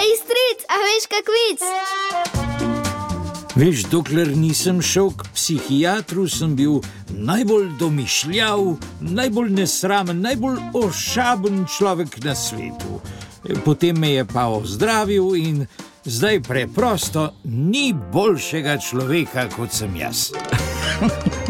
Ej, stric, a veš kak vic? Veš, dokler nisem šel k psihiatru, sem bil najbolj domišljav, najbolj nesramen, najbolj ošaben človek na svetu. Potem me je pa ozdravil in zdaj preprosto ni boljšega človeka kot sem jaz.